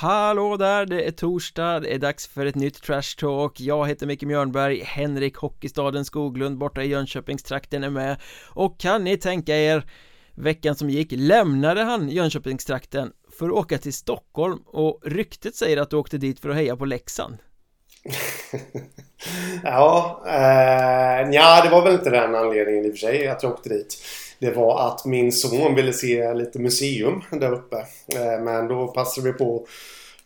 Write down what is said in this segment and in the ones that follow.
Hallå där, det är torsdag, det är dags för ett nytt Trash Talk. Jag heter Micke Mjörnberg, Henrik Hockeystaden Skoglund borta i Jönköpingstrakten är med. Och kan ni tänka er Veckan som gick lämnade han Jönköpingstrakten för att åka till Stockholm och ryktet säger att du åkte dit för att heja på Leksand? Ja, eh, ja, det var väl inte den anledningen i och för sig att jag åkte dit det var att min son ville se lite museum där uppe. Eh, men då passade vi på att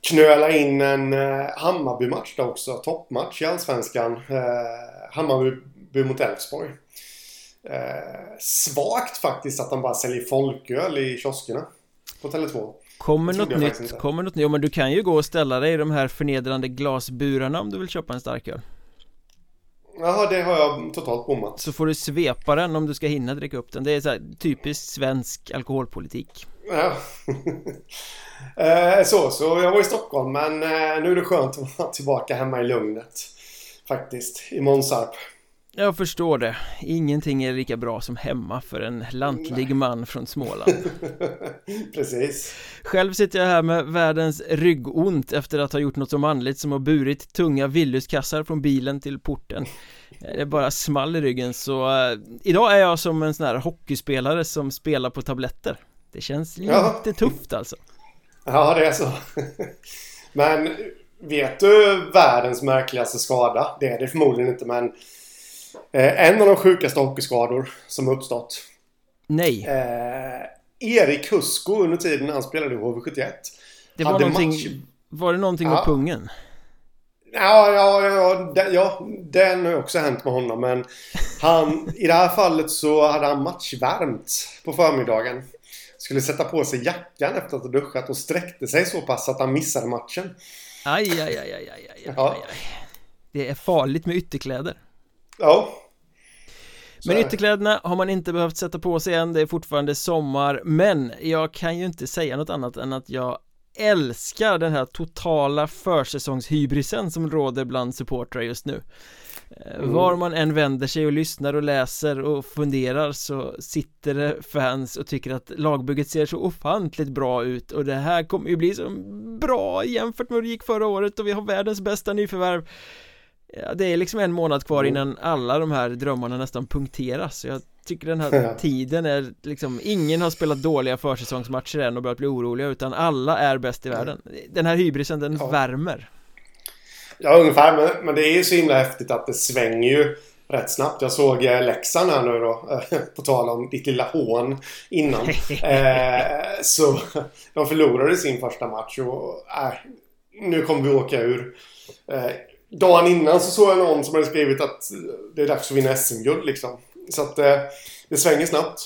knöla in en eh, Hammarby-match där också. Toppmatch i Allsvenskan. Eh, Hammarby mot Elfsborg. Svagt faktiskt att de bara säljer folköl i kioskerna på Tele2. Kommer något nytt, kommer något nytt, ja men du kan ju gå och ställa dig i de här förnedrande glasburarna om du vill köpa en starköl Jaha, det har jag totalt bommat. Så får du svepa den om du ska hinna dricka upp den. Det är så här typiskt svensk alkoholpolitik. Ja. eh, så, så jag var i Stockholm men eh, nu är det skönt att vara tillbaka hemma i lugnet. Faktiskt, i Månsarp. Jag förstår det. Ingenting är lika bra som hemma för en lantlig man från Småland. Precis. Själv sitter jag här med världens ryggont efter att ha gjort något så manligt som har burit tunga Willyskassar från bilen till porten. Det bara small i ryggen så uh, idag är jag som en sån här hockeyspelare som spelar på tabletter. Det känns lite ja. tufft alltså. Ja, det är så. Men vet du världens märkligaste skada? Det är det förmodligen inte men en av de sjukaste hockeyskador som uppstått. Nej. Eh, Erik Husko under tiden han spelade i HV71. Det var någonting, match... var det någonting ja. med pungen? Ja, ja, ja, den, ja, den har också hänt med honom. Men han, i det här fallet så hade han matchvärmt på förmiddagen. Skulle sätta på sig jackan efter att ha duschat och sträckte sig så pass att han missade matchen. Aj, aj, aj, aj, aj, aj, aj. Det är farligt med ytterkläder. Ja. Men ytterkläderna har man inte behövt sätta på sig än, det är fortfarande sommar. Men jag kan ju inte säga något annat än att jag älskar den här totala försäsongshybrisen som råder bland supportrar just nu. Eh, mm. Var man än vänder sig och lyssnar och läser och funderar så sitter det fans och tycker att lagbygget ser så ofantligt bra ut. Och det här kommer ju bli så bra jämfört med hur det gick förra året och vi har världens bästa nyförvärv Ja, det är liksom en månad kvar mm. innan alla de här drömmarna nästan punkteras jag tycker den här tiden är liksom Ingen har spelat dåliga försäsongsmatcher än och börjat bli oroliga utan alla är bäst i världen Den här hybrisen den ja. värmer Ja ungefär men, men det är ju så himla häftigt att det svänger ju rätt snabbt. Jag såg eh, Leksand här nu då, på tal om ditt lilla hån innan. eh, så de förlorade sin första match och äh, nu kommer vi åka ur. Eh, dagen innan så såg jag någon som hade skrivit att det är dags att vinna SM-guld liksom. Så att eh, det svänger snabbt.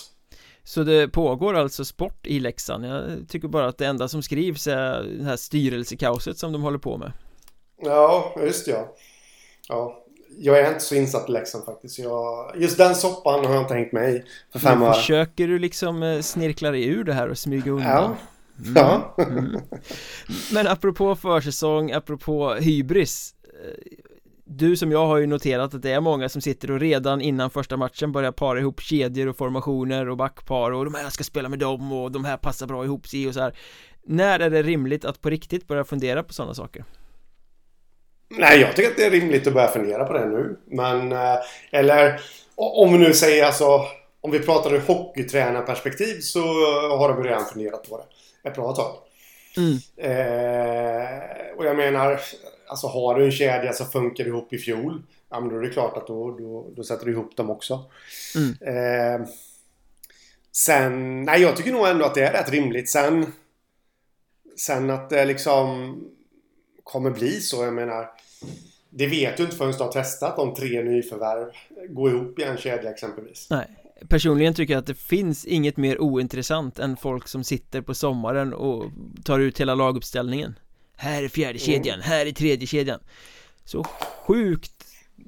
Så det pågår alltså sport i Leksand? Jag tycker bara att det enda som skrivs är det här styrelsekaoset som de håller på med. Ja, just ja. Ja, jag är inte så insatt i Leksand faktiskt. Jag, just den soppan har jag inte hängt med i för fem år. Försöker du liksom eh, snirkla dig ur det här och smyga undan? Ja. Mm. ja. Mm. Men apropå försäsong, apropå hybris du som jag har ju noterat att det är många som sitter och redan innan första matchen börjar para ihop kedjor och formationer och backpar och de här ska spela med dem och de här passar bra ihop sig och så här När är det rimligt att på riktigt börja fundera på sådana saker? Nej, jag tycker att det är rimligt att börja fundera på det nu. Men, eh, eller om vi nu säger alltså, om vi pratar ur hockeytränarperspektiv så har de redan funderat på det ett bra tag. Mm. Eh, och jag menar, alltså har du en kedja som funkar ihop i fjol, ja men då är det klart att då, då, då sätter du ihop dem också. Mm. Eh, sen, nej jag tycker nog ändå att det är rätt rimligt. Sen, sen att det liksom kommer bli så, jag menar, det vet du inte förrän du har testat om tre nyförvärv går ihop i en kedja exempelvis. Nej. Personligen tycker jag att det finns inget mer ointressant än folk som sitter på sommaren och tar ut hela laguppställningen här är fjärde kedjan, mm. här är tredje kedjan Så sjukt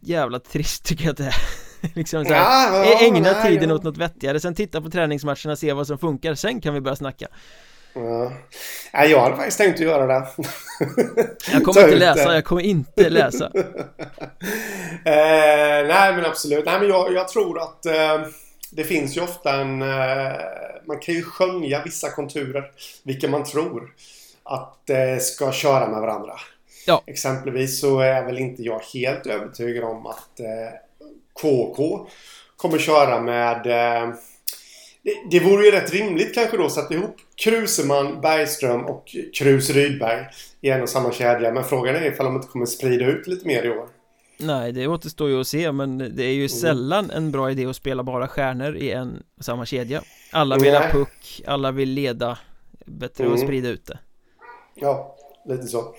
jävla trist tycker jag att det är liksom så här, ja, ja, Ägna nej, tiden ja. åt något vettigare, sen titta på träningsmatcherna, se vad som funkar, sen kan vi börja snacka Ja. Nej, jag hade faktiskt tänkt att göra det. jag kommer inte läsa, jag kommer inte läsa. eh, nej, men absolut. Nej, men jag, jag tror att eh, det finns ju ofta en... Eh, man kan ju skönja vissa konturer, vilka man tror att eh, ska köra med varandra. Ja. Exempelvis så är väl inte jag helt övertygad om att eh, KK kommer köra med... Eh, det, det vore ju rätt rimligt kanske då att sätta ihop Kruseman, Bergström och Krus Rydberg i en och samma kedja. Men frågan är ifall de inte kommer sprida ut lite mer i år. Nej, det återstår ju att se men det är ju mm. sällan en bra idé att spela bara stjärnor i en och samma kedja Alla vill Nej. ha puck, alla vill leda Bättre mm. att sprida ut det Ja, lite så.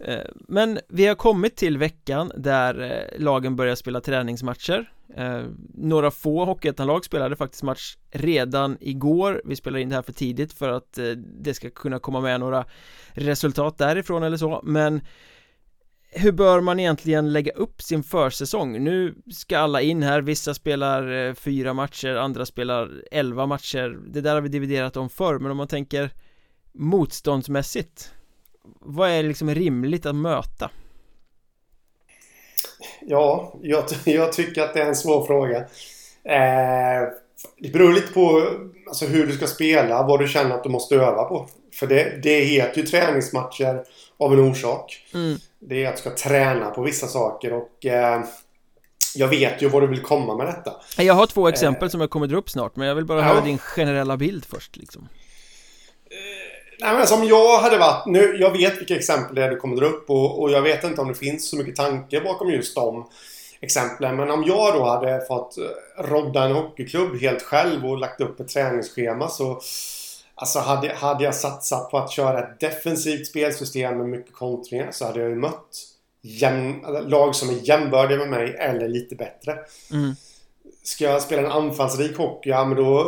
Eh, men vi har kommit till veckan där eh, lagen börjar spela träningsmatcher. Eh, några få Hockeyettan-lag spelade faktiskt match redan igår. Vi spelar in det här för tidigt för att det ska kunna komma med några resultat därifrån eller så. Men hur bör man egentligen lägga upp sin försäsong? Nu ska alla in här, vissa spelar fyra matcher, andra spelar elva matcher. Det där har vi dividerat om förr, men om man tänker motståndsmässigt Vad är liksom rimligt att möta? Ja, jag, jag tycker att det är en svår fråga eh, Det beror lite på alltså, hur du ska spela, vad du känner att du måste öva på För det, det heter ju träningsmatcher av en orsak mm. Det är att du ska träna på vissa saker och eh, jag vet ju vad du vill komma med detta. Jag har två exempel eh, som jag kommer dra upp snart, men jag vill bara ja. höra din generella bild först liksom. Nej men som jag hade varit, nu, jag vet vilka exempel det är du kommer dra upp och, och jag vet inte om det finns så mycket tanke bakom just de exemplen. Men om jag då hade fått eh, rodda en hockeyklubb helt själv och lagt upp ett träningsschema så Alltså hade, hade jag satsat på att köra ett defensivt spelsystem med mycket kontringar så hade jag ju mött jäm, lag som är jämbördiga med mig eller lite bättre. Mm. Ska jag spela en anfallsrik hockey, ja men då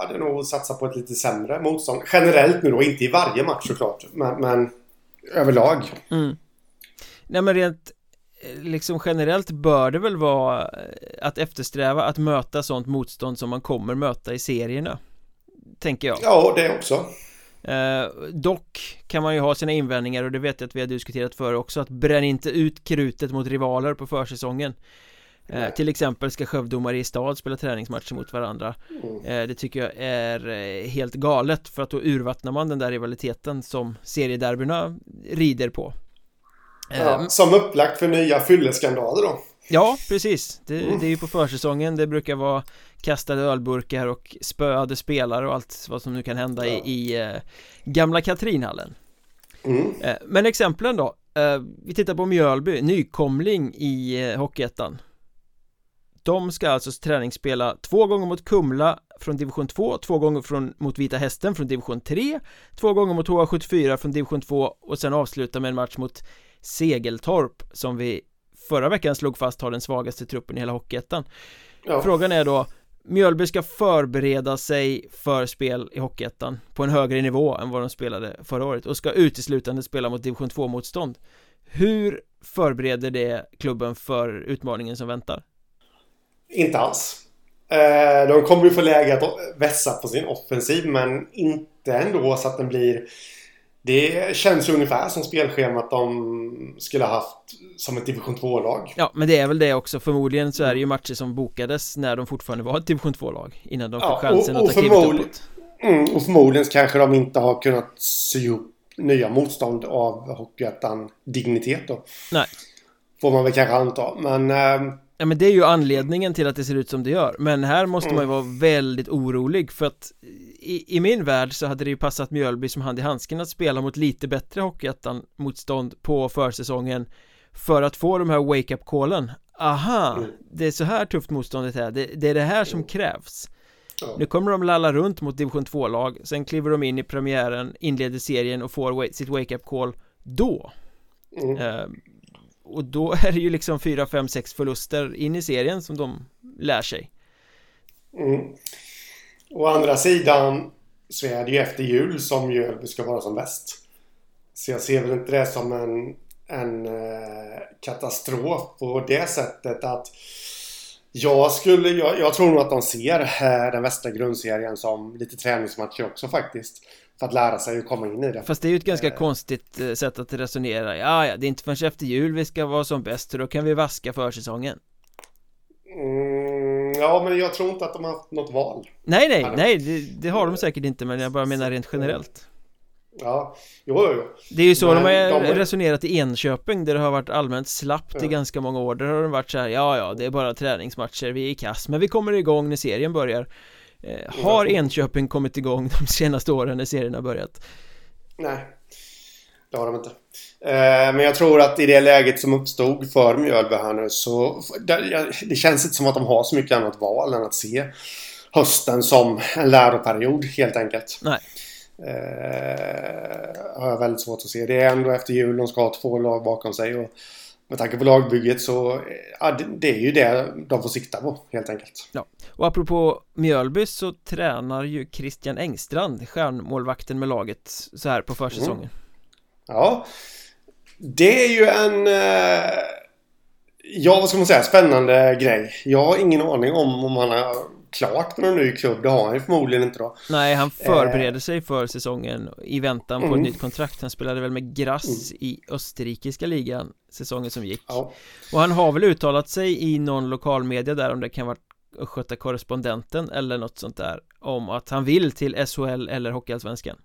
hade jag nog satsat på ett lite sämre motstånd. Generellt nu då, inte i varje match såklart. Men, men överlag. Mm. Nej men rent eh, liksom generellt bör det väl vara att eftersträva att möta sånt motstånd som man kommer möta i serierna tänker jag Ja, det också eh, Dock kan man ju ha sina invändningar och det vet jag att vi har diskuterat förr också att bränn inte ut krutet mot rivaler på försäsongen eh, Till exempel ska Skövde och Mariestad spela träningsmatcher mot varandra. Mm. eh, Det tycker jag är eh, helt galet för att då urvattnar man den där rivaliteten som seriederbyna rider på. Ja, eh, Som upplagt för nya fylleskandaler då. Ja, precis. Det, mm. det är ju på försäsongen. Det brukar vara kastade ölburkar och spöade spelare och allt vad som nu kan hända ja. i, i eh, gamla Katrinhallen. Mm. eh, Men exemplen då? Vi tittar på Mjölby, nykomling i Hockeyettan De ska alltså träningsspela två gånger mot Kumla från division 2, två gånger från, mot Vita Hästen från division 3 Två gånger mot HA74 från division 2 och sen avsluta med en match mot Segeltorp som vi förra veckan slog fast har den svagaste truppen i hela Hockeyettan ja. Frågan är då Mjölby ska förbereda sig för spel i Hockeyettan på en högre nivå än vad de spelade förra året och ska uteslutande spela mot division 2 motstånd Hur förbereder det klubben för utmaningen som väntar? Inte alls. Eh, De kommer ju få läge att vässa på sin offensiv men inte ändå så att den blir det känns ungefär som spelschemat de skulle ha haft som ett division 2-lag Ja, men det är väl det också. Förmodligen så är det ju matcher som bokades när de fortfarande var ett division 2-lag Innan de fick ja, chansen och, och att ta klivet uppåt. Mm, Och förmodligen kanske de inte har kunnat sy ihop nya motstånd av Hockeyettan dignitet då. Nej. Får man väl kanske anta, men äh, Ja men det är ju anledningen till att det ser ut som det gör Men här måste mm. man ju vara väldigt orolig för att i, i, min värld så hade det ju passat Mjölby som hand i handsken att spela mot lite bättre Hockeyettan motstånd på försäsongen För att få de här wake-up callen Aha, mm. det är så här tufft motståndet är, det, det är det här som mm. krävs ja. Nu kommer de lalla runt mot division 2-lag Sen kliver de in i premiären, inleder serien och får sitt wake-up call då mm och då är det ju liksom 4, 5, 6 förluster in i serien som de lär sig mm. Å andra sidan så är det ju efter jul som Mjölby ska vara som bäst. Så jag ser väl inte det som en, en eh, katastrof på det sättet att jag skulle, jag, jag tror nog att de ser eh, den västra grundserien som lite träningsmatcher också faktiskt. För att lära sig att komma in i det. Fast det är ju ett ganska eh. konstigt eh, sätt att resonera. Ja, ja, det är inte förrän efter jul vi ska vara som bäst, så då kan vi vaska försäsongen. Mm, ja, men jag tror inte att de har haft något val. Nej, nej, nej, det, det, har de säkert inte, men jag bara menar rent generellt. Ja, jo, jo, jo. Det är ju så Men de har de- resonerat i Enköping där det har varit allmänt slappt i Ja. ganska många år Där har det varit så här, ja ja, det är bara träningsmatcher, vi är i kass Men vi kommer igång när serien börjar eh, Har Enköping kommit igång de senaste åren när serien har börjat? Nej, det har de inte. Eh, men jag tror att i det läget som uppstod för Mjölby här nu så... Det, känns inte som att de har så mycket annat val än att se hösten som en läroperiod helt enkelt. Nej, Eh, har jag väldigt svårt att se. Det är ändå efter jul de ska ha två lag bakom sig. Och med tanke på lagbygget så... Ja, det, är ju det de får sikta på helt enkelt. ja Och apropå Mjölby så tränar ju Christian Engstrand, stjärnmålvakten med laget så här på försäsongen Ja. Det är ju en... Eh, ja, vad ska man säga? Spännande grej. Jag har ingen aning om om han har klart med någon ny klubb. Det har han ju förmodligen inte då. Nej, han förbereder sig för säsongen i väntan på Mm. ett nytt kontrakt Han spelade väl med Grass i österrikiska ligan säsongen som gick Ja. Och han har väl uttalat sig i någon lokalmedia där om det kan vara Östgöta korrespondenten eller något sånt där Om att han vill till SHL eller Hockeyallsvenskan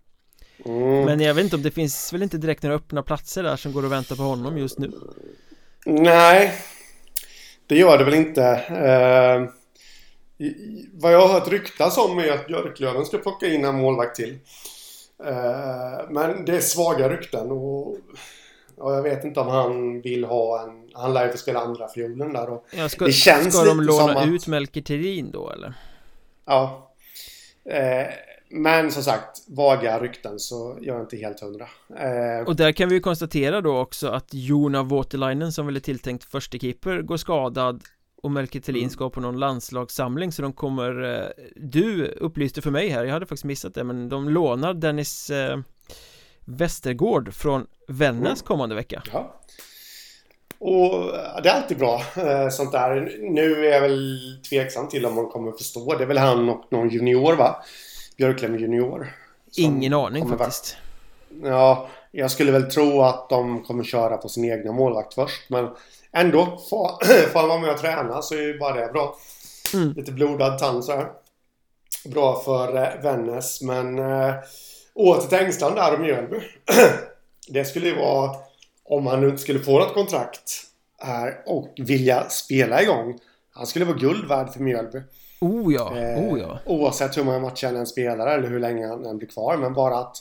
Mm. Men jag vet inte om det finns väl inte direkt några öppna platser där som går att vänta på honom just nu Nej. Det gör det väl inte. Vad jag har hört ryktas om är att Björklöven ska plocka in en målvakt till. Eh, men det är svaga rykten och, och jag vet inte om han vill ha en... Han lär ju få spela andra fiolen där och ja, ska, Det känns ska de låna att- ut Melker Thelin då eller? Ja. Eh, men som sagt, vaga rykten så jag är inte helt hundra. Eh, Och där kan vi ju konstatera då också att Jona Voutilainen som väl är tilltänkt förstekeeper går skadad och Melker Thelin Mm. ska på någon landslagssamling så de kommer eh, Du upplyste för mig här, jag hade faktiskt missat det men de lånar Dennis eh, Westergård från Vännäs Mm. kommande vecka ja. Och eh, det är alltid bra eh, sånt där. Nu är jag väl tveksam till om man kommer förstå. Det är väl han och någon junior va? Björklöven junior. Ingen aning faktiskt Ja, jag skulle väl tro att de kommer köra på sin egna målvakt först. Men ändå, får får han vara med och träna så är ju bara det bra. Mm. Lite blodad tand så här. Bra för eh, Vännäs, men eh, åter till Engstrand där och Mjölby. det skulle ju vara, om han nu inte skulle få något kontrakt här och vilja spela igång. Han skulle vara guld värd för Mjölby. Oh ja, Eh, oh ja Oavsett hur många matcher han spelar eller hur länge han än blir kvar. Men bara att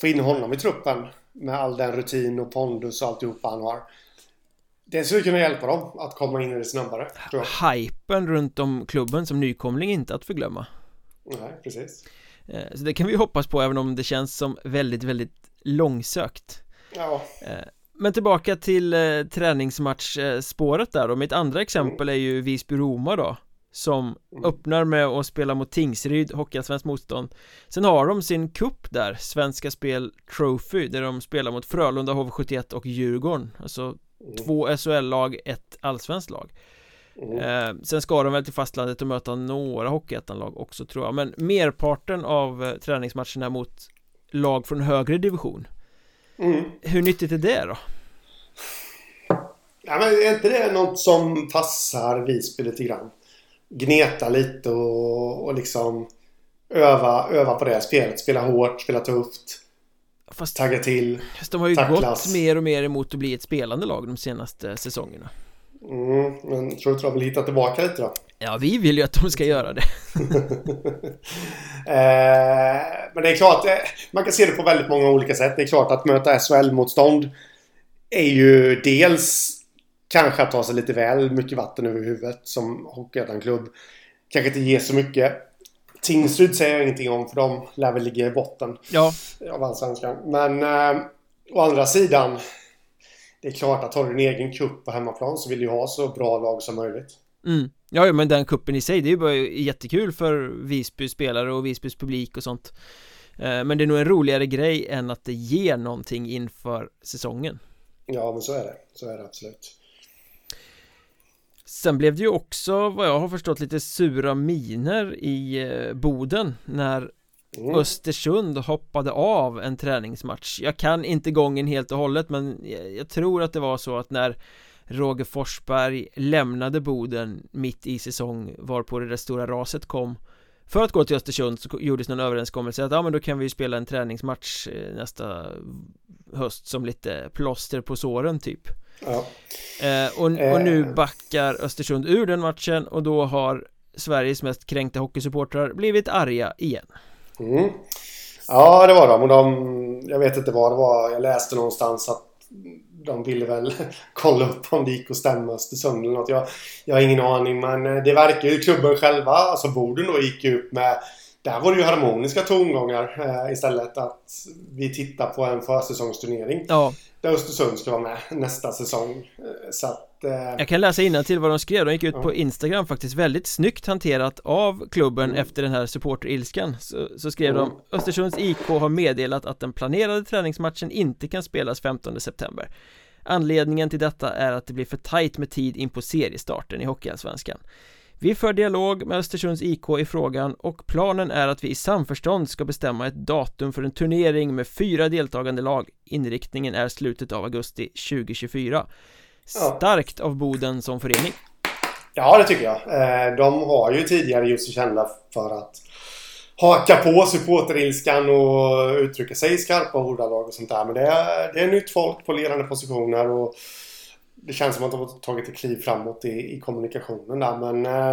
få in honom i truppen med all den rutin och pondus och alltihopa han har. Det skulle kunna hjälpa dem att komma in i det snabbare. Tror jag. Hypen runt om klubben som nykomling inte att förglömma Nej, precis. eh, Så det kan vi hoppas på även om det känns som väldigt, väldigt långsökt Ja, Eh, Men tillbaka till eh, träningsmatchspåret där och mitt andra exempel är ju Visby-Roma då Som Mm. öppnar med att spela mot Tingsryd, Hockeyallsvenskt motstånd Sen har de sin kupp där, Svenska Spel Trophy Där de spelar mot Frölunda, HV71 och Djurgården Alltså två SHL-lag, ett allsvenskt lag mm. eh, Sen ska de väl till fastlandet och möta några Hockeyettan-lag också tror jag Men merparten av eh, träningsmatcherna mot lag från högre division Mm. Hur nyttigt är det då? Ja, men är inte det något som passar Visby lite grann? Gneta lite och, och liksom öva, öva på det spelet. Spela hårt, spela tufft, Fast, tagga till. fast de har ju tacklas. gått mer och mer emot att bli ett spelande lag de senaste säsongerna Mm, men tror du inte de vill hitta tillbaka lite då? Ja, vi vill ju att de ska göra det Eh, men det är klart, eh, man kan se det på väldigt många olika sätt. Det är klart att möta SHL-motstånd är ju dels kanske att ta sig lite väl mycket vatten över huvudet som Hockeyettan-klubb. Kanske inte ger så mycket. Tingsryd säger jag ingenting om för de lär väl ligga i botten Ja, av Allsvenskan. Men eh, å andra sidan. Det är klart att har du din egen cup på hemmaplan så vill du ha så bra lag som möjligt. mm. ja, ja, men den kuppen i sig, det är ju bara jättekul för Visby spelare och Visbys publik och sånt Eh, Men det är nog en roligare grej än att det ger någonting inför säsongen Ja, men så är det. Så är det absolut. Sen blev det ju också, vad jag har förstått, lite sura miner i eh, Boden när Mm. Östersund hoppade av en träningsmatch Jag kan inte gången helt och hållet men jag, tror att det var så att när Roger Forsberg lämnade Boden mitt i säsong varpå det där stora raset kom För att gå till Östersund så gjordes någon överenskommelse att ja men då kan vi spela en träningsmatch eh, nästa höst som lite plåster på såren typ Ja. eh, och, och nu Eh. backar Östersund ur den matchen och då har Sveriges mest kränkta hockeysupportrar blivit arga igen Mm. Ja, det var de. Och de... Jag vet inte vad det var. Jag läste någonstans att de ville väl kolla upp om det gick att stämma Östersund eller något. Jag, jag har ingen aning, men eh, det verkar ju klubben själva, alltså Boden då, gick upp med... Där var det ju harmoniska tongångar eh, istället. Att vi tittar på en försäsongsturnering Ja, där Östersund ska vara med nästa säsong. Eh, Så att... Eh, jag kan läsa till vad de skrev, de gick ut Ja. på Instagram faktiskt väldigt snyggt hanterat av klubben Mm. efter den här supporterilskan så, så skrev Mm. de Östersunds IK har meddelat att den planerade träningsmatchen inte kan spelas 15 september Anledningen till detta är att det blir för tajt med tid in på seriestarten i Hockeyallsvenskan Vi för dialog med Östersunds IK i frågan och planen är att vi i samförstånd ska bestämma ett datum för en turnering med fyra deltagande lag Inriktningen är slutet av augusti 2024 Ja. Starkt av Boden som förening Ja, det tycker jag. Eh, De har ju tidigare sig kända för att haka på supporterilskan och uttrycka sig i skarpa ordalag och sånt där. Men det är, det är nytt folk på ledande positioner och det känns som att de har tagit ett kliv framåt i, i kommunikationen där. Men... Eh,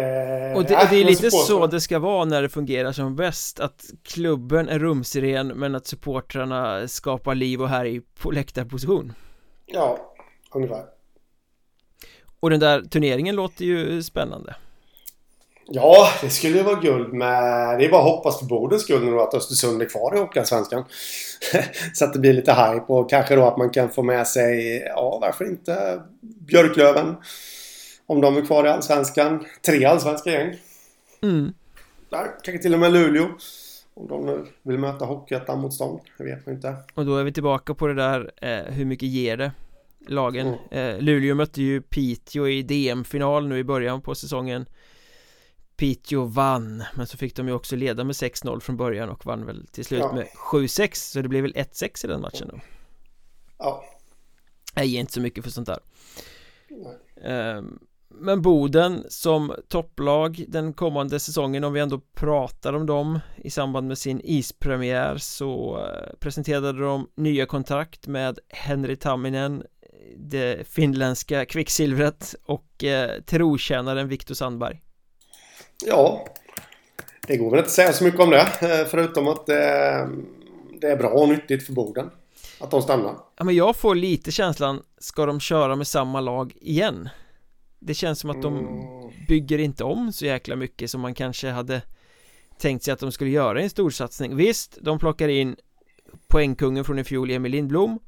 eh, Och det, ja, och det är lite så det ska vara när det fungerar som bäst Att klubben är rumsren men att supportrarna skapar liv och här på läktarposition Ja, ungefär. Och den där turneringen låter ju spännande Ja, det skulle ju vara guld med... Det är bara att hoppas för Bodens skull nu att Östersund är kvar i Hockeyallsvenskan. så att det blir lite hype och kanske då att man kan få med sig, ja varför inte Björklöven. Om de är kvar i Allsvenskan. Tre allsvenska gäng. mm. Där, kanske till och med Luleå. Om de nu vill möta Hockeyettan-motstånd. Det vet man inte. Och då är vi tillbaka på det där eh, Hur mycket ger det? Lagen eh, Luleå mötte ju Piteå i DM-final nu i början på säsongen Piteå vann Men så fick de ju också leda med 6-0 från början och vann väl till slut Ja. med 7-6 Så det blev väl 1-6 i den matchen då Ja. Jag ger inte så mycket för sånt där Nej. Ehm, Men Boden som topplag den kommande säsongen om vi ändå pratar om dem i samband med sin ispremiär så eh, presenterade de nya kontrakt med Henry Tamminen det finländska kvicksilvret och eh, trotjänaren Viktor Sandberg Ja. Det går väl inte att säga så mycket om det. eh, Förutom att det, det är bra och nyttigt för Boden. Att de stannar. Ja men jag får lite känslan Ska de köra med samma lag igen? Det känns som att de Mm. bygger inte om så jäkla mycket som man kanske hade tänkt sig att de skulle göra i en storsatsning Visst, de plockar in poängkungen från i fjol Emil Lindblom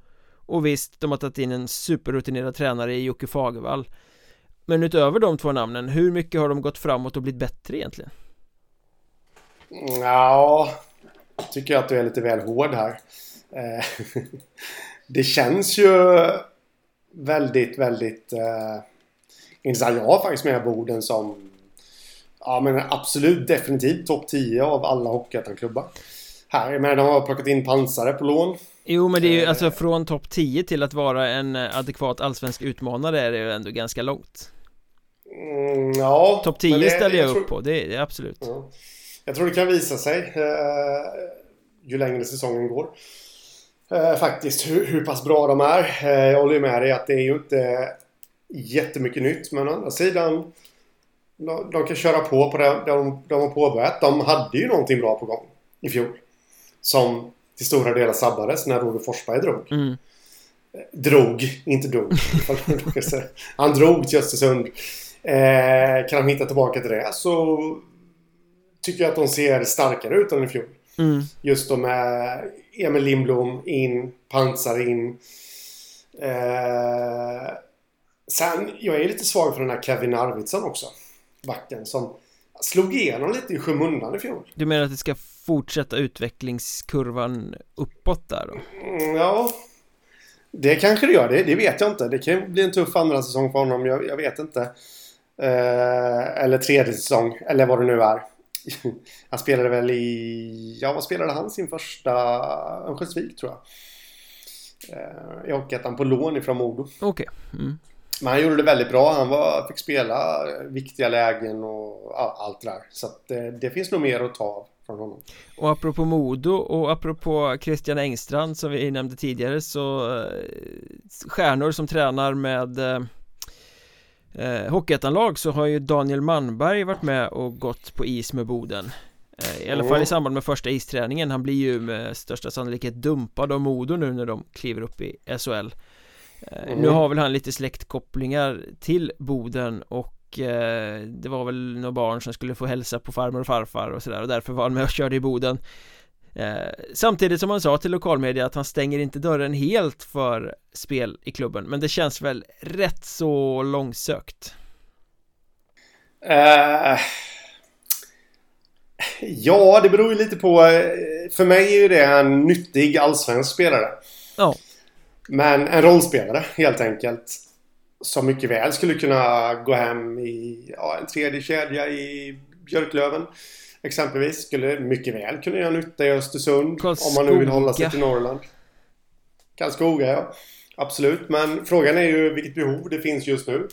och visst, de har tagit in en superrutinerad tränare i Jocke Fagervall Men utöver de två namnen, hur mycket har de gått framåt och blivit bättre egentligen? Ja, tycker jag att du är lite väl hård här. Eh, Det känns ju väldigt, väldigt eh, intressant. Jag har faktiskt med Boden som ja, men absolut definitivt topp 10 av alla Hockeyettan-klubbar. Här, jag menar, de har plockat in pansare på lån. Jo men det är ju Eh. alltså från topp 10 till att vara en eh, adekvat allsvensk utmanare är det ju ändå ganska långt Mm, ja, Topp men 10 det- ställer jag tror- upp på, det är absolut Ja. Jag tror det kan visa sig eh, ju längre säsongen går. Eh, faktiskt hur, hur pass bra de är. Eh, jag håller med dig att det är ju inte jättemycket nytt. Men å andra sidan de, de kan köra på på det de, de har påbörjat. De hade ju någonting bra på gång i fjol. Som till stora delar sabbades när Roger Forsberg drog. mm. Drog, inte dog. Han drog till Östersund. Eh, kan han hitta tillbaka till det så tycker jag att de ser starkare ut än i fjol. Mm. Just då med Emil Lindblom in, Pansar in. Eh, sen, jag är lite svag för den här Kevin Arvidsson också. Backen som slog igenom lite i skymundan i fjol. Du menar att det ska fortsätta utvecklingskurvan uppåt där då? Mm, ja, det kanske det gör. Det, det vet jag inte. Det kan bli en tuff andra säsong för honom. Jag, jag vet inte. Eh, eller tredje säsong. Eller vad det nu är. Han spelade väl i... Ja, vad spelade han sin första... Örnsköldsvik tror jag. Eh, I Hockeyettan på lån ifrån Modo. Okej mm. Men han gjorde det väldigt bra. Han var, fick spela viktiga lägen och ja, allt det där. Så att det, det finns nog mer att ta av. Och apropå Modo och apropå Christian Engstrand som vi nämnde tidigare så eh, Stjärnor som tränar med eh, eh, Hockeyettanlag så har ju Daniel Manberg varit med och gått på is med Boden. Eh, I alla fall i samband med första isträningen. Han blir ju med största sannolikhet dumpad av Modo nu när de kliver upp i SHL mm. Nu har väl han lite släktkopplingar till Boden och eh, det var väl några barn som skulle få hälsa på farmor och farfar och sådär och därför var han med och körde i Boden. eh, Samtidigt som han sa till lokalmedia att han stänger inte dörren helt för spel i klubben men det känns väl rätt så långsökt uh, Ja, det beror ju lite på För mig är ju det en nyttig allsvensk spelare Ja men en rollspelare helt enkelt. Som mycket väl skulle kunna gå hem i ja, en tredje kedja i Björklöven. Exempelvis. Skulle mycket väl kunna göra nytta i Östersund. Karlskoga. Om man nu vill hålla sig till Norrland. Karlskoga ja. Absolut. Men frågan är ju vilket behov det finns just nu.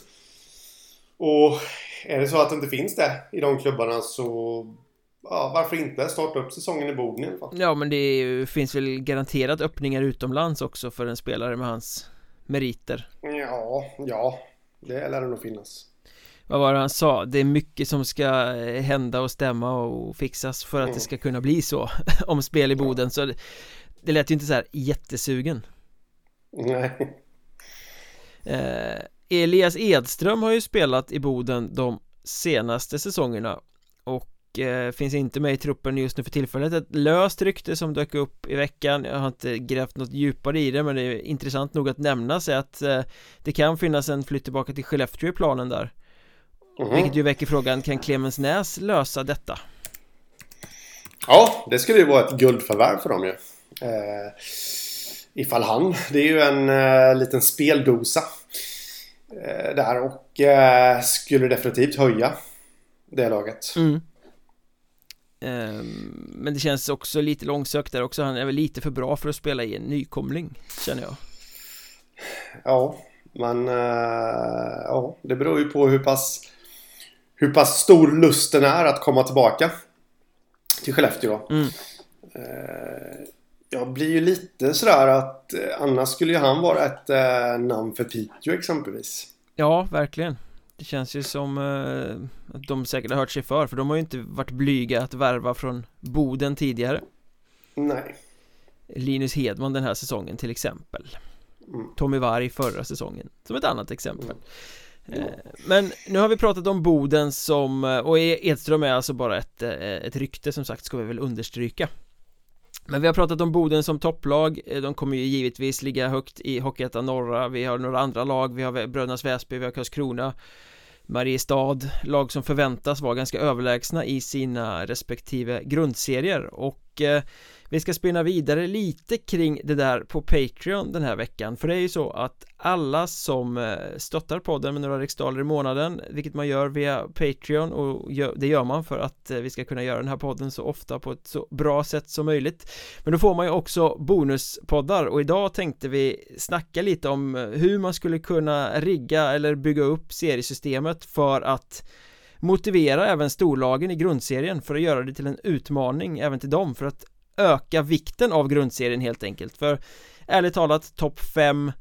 Och är det så att det inte finns det i de klubbarna så ja, varför inte starta upp säsongen i Boden i alla fall? Ja, men det finns väl garanterat öppningar utomlands också för en spelare med hans meriter. Ja, ja, det lär det nog finnas. Vad var det han sa? Det är mycket som ska eh, hända och stämma och fixas för att mm. det ska kunna bli så om spel i Boden. Så det, det lät ju inte så här jättesugen. Nej. Eh, Elias Edström har ju spelat i Boden de senaste säsongerna och eh, finns inte med i truppen just nu för tillfället Ett löst rykte som dök upp i veckan Jag har inte grävt något djupare i det men det är intressant nog att nämna sig att eh, Det kan finnas en flytt tillbaka till Skellefteå i planen där mm. Vilket ju väcker frågan, kan Clemens Näs lösa detta? Ja, det skulle ju vara ett guldförvärv för dem ju eh, Ifall han, det är ju en eh, liten speldosa eh, Där och eh, skulle definitivt höja det laget mm. Ehm, men det känns också lite långsökt där också Han är väl lite för bra för att spela i en nykomling Känner jag Ja Men uh, Ja Det beror ju på hur pass Hur pass stor lusten är att komma tillbaka Till Skellefteå. Mm. uh, Jag blir ju lite sådär att uh, Annars skulle ju han vara ett namn för Piteå exempelvis. Ja, verkligen. Det känns ju som eh, att de säkert har hört sig för För de har ju inte varit blyga att värva från Boden tidigare. Nej. Linus Hedman den här säsongen till exempel. Mm. Tommy Varg förra säsongen Som ett annat exempel. Mm. Eh, men nu har vi pratat om Boden som eh, Och e- Edström är alltså bara ett, eh, ett rykte som sagt ska vi väl understryka. Men vi har pratat om Boden som topplag De kommer ju givetvis ligga högt i Hockeyettan norra Vi har några andra lag Vi har Brödernas Väsby, vi har Karlskrona. Mariestad, lag som förväntas vara ganska överlägsna i sina respektive grundserier och Eh, vi ska spinna vidare lite kring det där på Patreon den här veckan. För det är ju så att alla som eh, stöttar podden med några riksdaler i månaden vilket man gör via Patreon och det gör man för att eh, vi ska kunna göra den här podden så ofta på ett så bra sätt som möjligt. Men då får man ju också bonuspoddar. Och idag tänkte vi snacka lite om hur man skulle kunna rigga eller bygga upp seriesystemet för att motivera även storlagen i grundserien för att göra det till en utmaning även till dem för att öka vikten av grundserien helt enkelt. För ärligt talat topp 5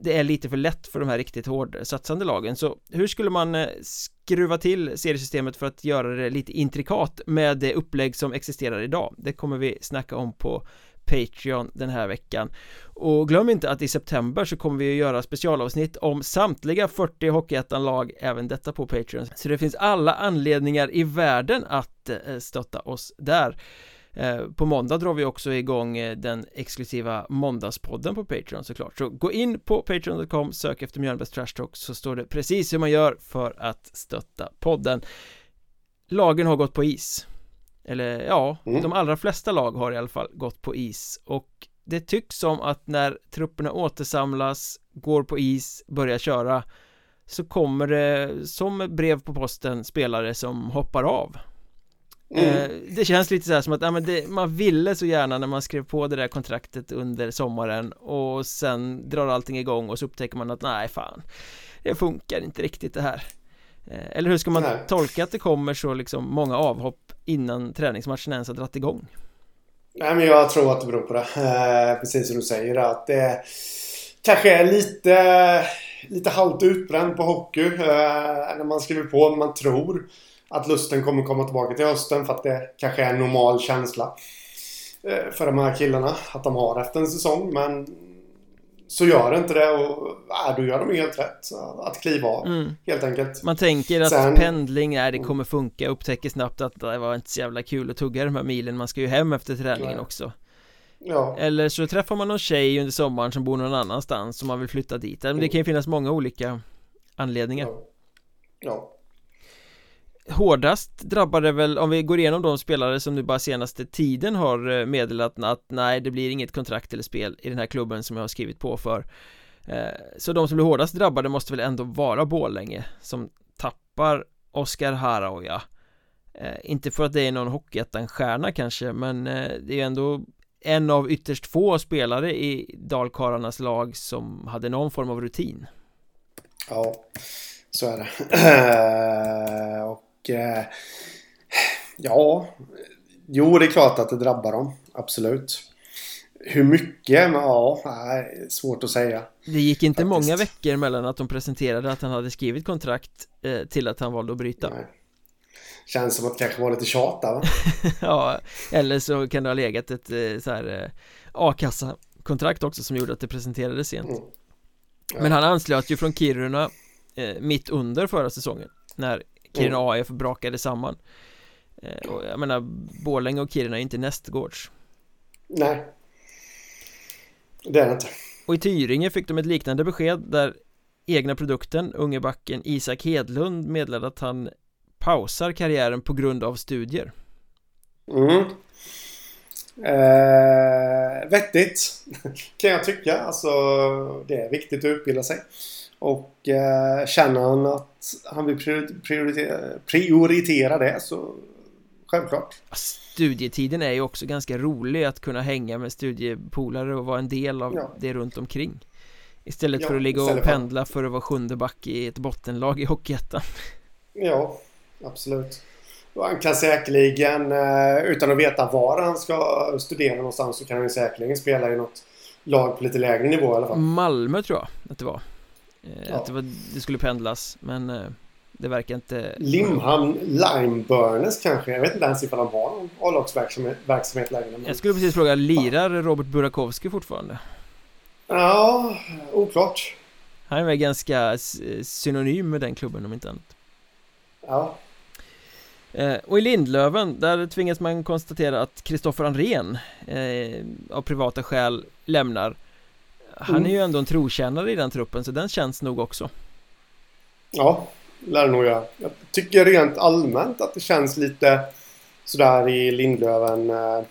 det är lite för lätt för de här riktigt hårdsatsande lagen. Så hur skulle man eh, skruva till seriesystemet för att göra det lite intrikat med det upplägg som existerar idag? Det kommer vi snacka om på Patreon den här veckan. Och glöm inte att i september så kommer vi att göra specialavsnitt om samtliga 40 Hockeyettan-lag även detta på Patreon. Så det finns alla anledningar i världen att eh, stötta oss där. Eh, på måndag drar vi också igång eh, den exklusiva måndagspodden på Patreon såklart. Så gå in på patreon.com, sök efter Mjölnbergs Trash Talk så står det precis hur man gör för att stötta podden. Lagen har gått på is. Eller ja, mm. de allra flesta lag har i alla fall gått på is och det tycks som att när trupperna återsamlas, går på is, börjar köra så kommer det som brev på posten spelare som hoppar av Mm. Det känns lite så här som att ja, men det, man ville så gärna när man skrev på det där kontraktet under sommaren och sen drar allting igång och så upptäcker man att nej fan det funkar inte riktigt det här eh, Eller hur ska man nej. tolka att det kommer så liksom många avhopp innan träningsmatchen ens har dragit igång? Nej men jag tror att det beror på det eh, Precis som du säger att det kanske är lite Lite halvt utbränd på hockey eh, När man skriver på, man tror att lusten kommer komma tillbaka till hösten för att det kanske är en normal känsla eh, för de här killarna att de har efter en säsong. Men så gör det inte det och äh, då gör de helt rätt. Att kliva av mm. helt enkelt. Man tänker att Sen, pendling, nej det kommer funka. Upptäcker snabbt att det var inte så jävla kul att tugga de här milen. Man ska ju hem efter träningen nej. också. Ja. Eller så träffar man någon tjej under sommaren som bor någon annanstans som man vill flytta dit. Men det kan ju finnas många olika anledningar. Ja. ja hårdast drabbade väl, om vi går igenom de spelare som nu bara senaste tiden har eh, meddelat att nej det blir inget kontrakt eller spel i den här klubben som jag har skrivit på för. Eh, så de som blir hårdast drabbade måste väl ändå vara Bålänge som tappar Oskar Haraoja eh, Inte för att det är någon Hockeyettan-stjärna kanske men det är ju ändå en av ytterst få spelare i Dalkarlarnas lag som hade någon form av rutin. Ja, så är det. Och eh, ja, jo det är klart att det drabbar dem. Absolut. Hur mycket? Ja, nej, svårt att säga. Det gick inte Faktiskt. många veckor mellan att de presenterade att han hade skrivit kontrakt eh, till att han valde att bryta. Nej. Känns som att det kanske var lite tjata va? ja, eller så kan det ha legat ett eh, så här eh, a-kassa kontrakt också som gjorde att det presenterades sent. Mm. Ja. Men han anslöt ju från Kiruna eh, mitt under förra säsongen när Kiruna mm. AF brakade samman. Eh, och jag menar Borlänge och Kiruna är inte nästgårds. Nej. Det är det inte. Och i Tyringe fick de ett liknande besked där egna produkten, unge backen Isak Hedlund meddelade att han pausar karriären på grund av studier. Mm. Eh, Vettigt kan jag tycka, alltså det är viktigt att utbilda sig och eh, känner han att han vill prioritera, prioritera det så självklart. Studietiden är ju också ganska rolig att kunna hänga med studiepolare och vara en del av ja. det runt omkring. Istället ja, för att ligga och pendla för att vara sjunde back i ett bottenlag i Hockeyettan. Ja, absolut. Och han kan säkerligen, eh, utan att veta var han ska studera någonstans, så kan han säkerligen spela i något lag på lite lägre nivå i alla fall. Malmö tror jag att det var. Eh, ja. Att det, var, det, skulle pendlas men eh, det verkar inte Limhamn Lime Burners kanske? Jag vet inte ens ifall de har någon A-lagsverksamhet längre men... Jag skulle precis fråga Lirar Robert Burakovsky fortfarande? Ja, oklart. Han är väl ganska synonym med den klubben om inte annat. Ja. Eh, och i Lindlöven, där tvingas man konstatera att Kristoffer Andrén eh, av privata skäl lämnar han är ju mm. ändå en trotjänare i den truppen så den känns nog också. Ja, lär nog göra. Jag tycker rent allmänt att det känns lite sådär i Lindlöven eh,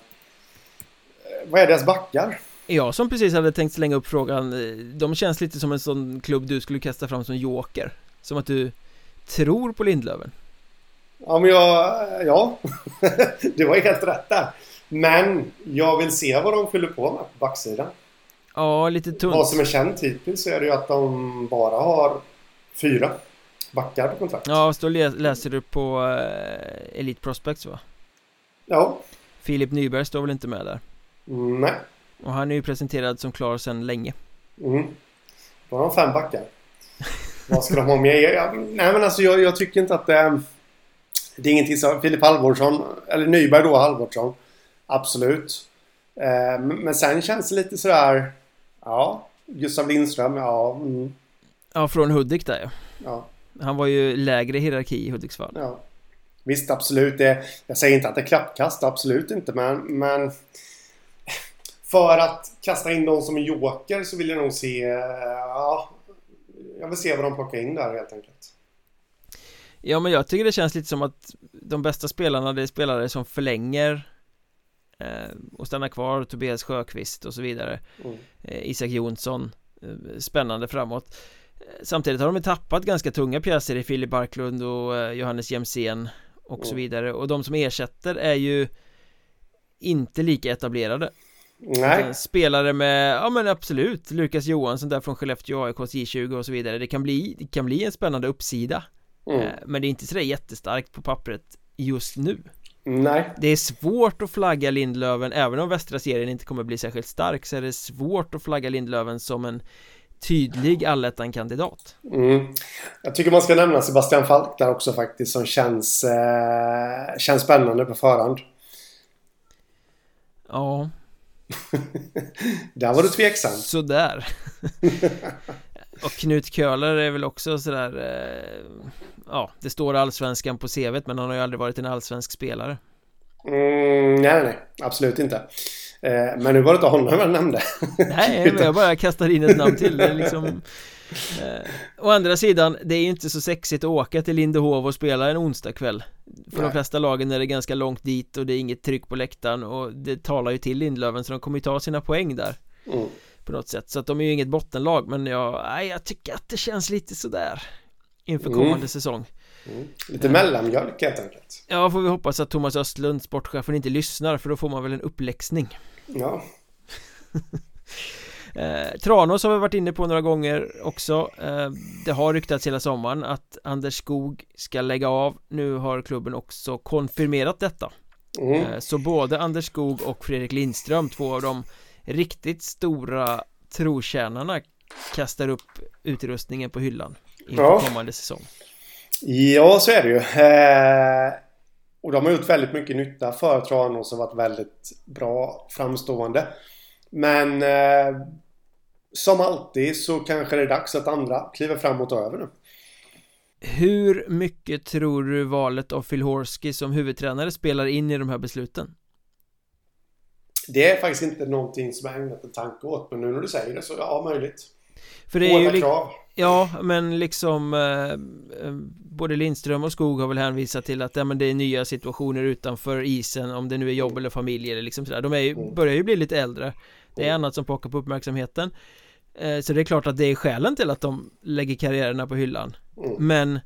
Vad är deras backar? Jag som precis hade tänkt slänga upp frågan De känns lite som en sån klubb du skulle kasta fram som joker. Som att du tror på Lindlöven. Ja men jag, ja. Det var helt rätt där. Men jag vill se vad de fyller på med på backsidan Ja, lite tunt. Vad som är känt hittills så är det ju att de bara har fyra backar på kontrakt. Ja, så läser du på uh, Elite Prospects va? Ja. Filip Nyberg står väl inte med där? Mm, nej. Och han är ju presenterad som klar sedan länge. Mm. Då har de fem backar. Vad ska de ha med? Jag, nej men alltså jag, jag, tycker inte att det... Det är ingenting som... Filip Halvorsson, eller Nyberg då, Halvorsson. Absolut. Eh, men sen känns det lite sådär... Ja, Gustav Lindström, ja. Mm. Ja, från Hudik där ja. ja. Han var ju lägre hierarki i Hudiksvall. Ja. Visst, absolut. Det, jag säger inte att det är klappkast, absolut inte. Men, men för att kasta in dem som en joker så vill jag nog se... Ja, jag vill se vad de plockar in där helt enkelt. Ja, men jag tycker det känns lite som att de bästa spelarna det är spelare som förlänger och stanna kvar, Tobias Sjöqvist och så vidare. Mm. Eh, Isak Jonsson. Eh, Spännande framåt. Samtidigt har de tappat ganska tunga pjäser i Filip Barklund och Johannes Jemsen och så vidare. Och de som ersätter är ju inte lika etablerade. Nej. Spelare med, ja men absolut, Lukas Johansson där från Skellefteå AIKs J20 och så vidare. Det kan bli, det kan bli en spännande uppsida. Mm. Eh, Men det är inte sådär jättestarkt på pappret just nu Nej. Det är svårt att flagga Lindlöven, även om västra serien inte kommer bli särskilt stark så är det svårt att flagga Lindlöven som en tydlig allettan-kandidat Mm. Jag tycker man ska nämna Sebastian Falk där också faktiskt som känns, eh, känns spännande på förhand. Ja, Där var du tveksam. sådär Och Knut Köhler är väl också sådär eh, Ja, det står allsvenskan på CVt men han har ju aldrig varit en allsvensk spelare Mm, nej, nej. Absolut inte. Eh, men nu var det inte honom jag nämnde. Nej, men jag bara kastar in ett namn till det är liksom eh, Å andra sidan, det är ju inte så sexigt att åka till Lindehov och spela en onsdagkväll För de Nej. flesta lagen är det ganska långt dit och det är inget tryck på läktaren och det talar ju till Lindlöven så de kommer ju ta sina poäng där Mm. På något sätt, så att de är ju inget bottenlag men jag, nej, jag tycker att det känns lite sådär Inför Mm. kommande säsong Mm. Lite mellanmjölk helt enkelt. Ja, får vi hoppas att Thomas Östlund, sportchefen, inte lyssnar för då får man väl en uppläxning Ja. Eh, Tranås har vi varit inne på några gånger också eh, Det har ryktats hela sommaren att Anders Skog ska lägga av Nu har klubben också konfirmerat detta Mm. eh, Så både Anders Skog och Fredrik Lindström, två av de riktigt stora trotjänarna kastar upp utrustningen på hyllan inför Ja. kommande säsong Ja, så är det ju. Eh, och de har gjort väldigt mycket nytta för Tranås och varit väldigt bra framstående. Men eh, som alltid så kanske det är dags att andra kliver fram och över nu. Hur mycket tror du valet av Phil Horsky som huvudtränare spelar in i de här besluten? Det är faktiskt inte någonting som jag ägnat en tanke åt. Men nu när du säger det så ja, möjligt. För det är ju Hårda li- krav. Ja, men liksom eh, eh, Både Lindström och Skog har väl hänvisat till att ja, men det är nya situationer utanför isen Om det nu är jobb eller familj eller liksom sådär De är ju, Mm. börjar ju bli lite äldre Det är annat som pockar på uppmärksamheten eh, Så det är klart att det är skälen till att de lägger karriärerna på hyllan Mm. Men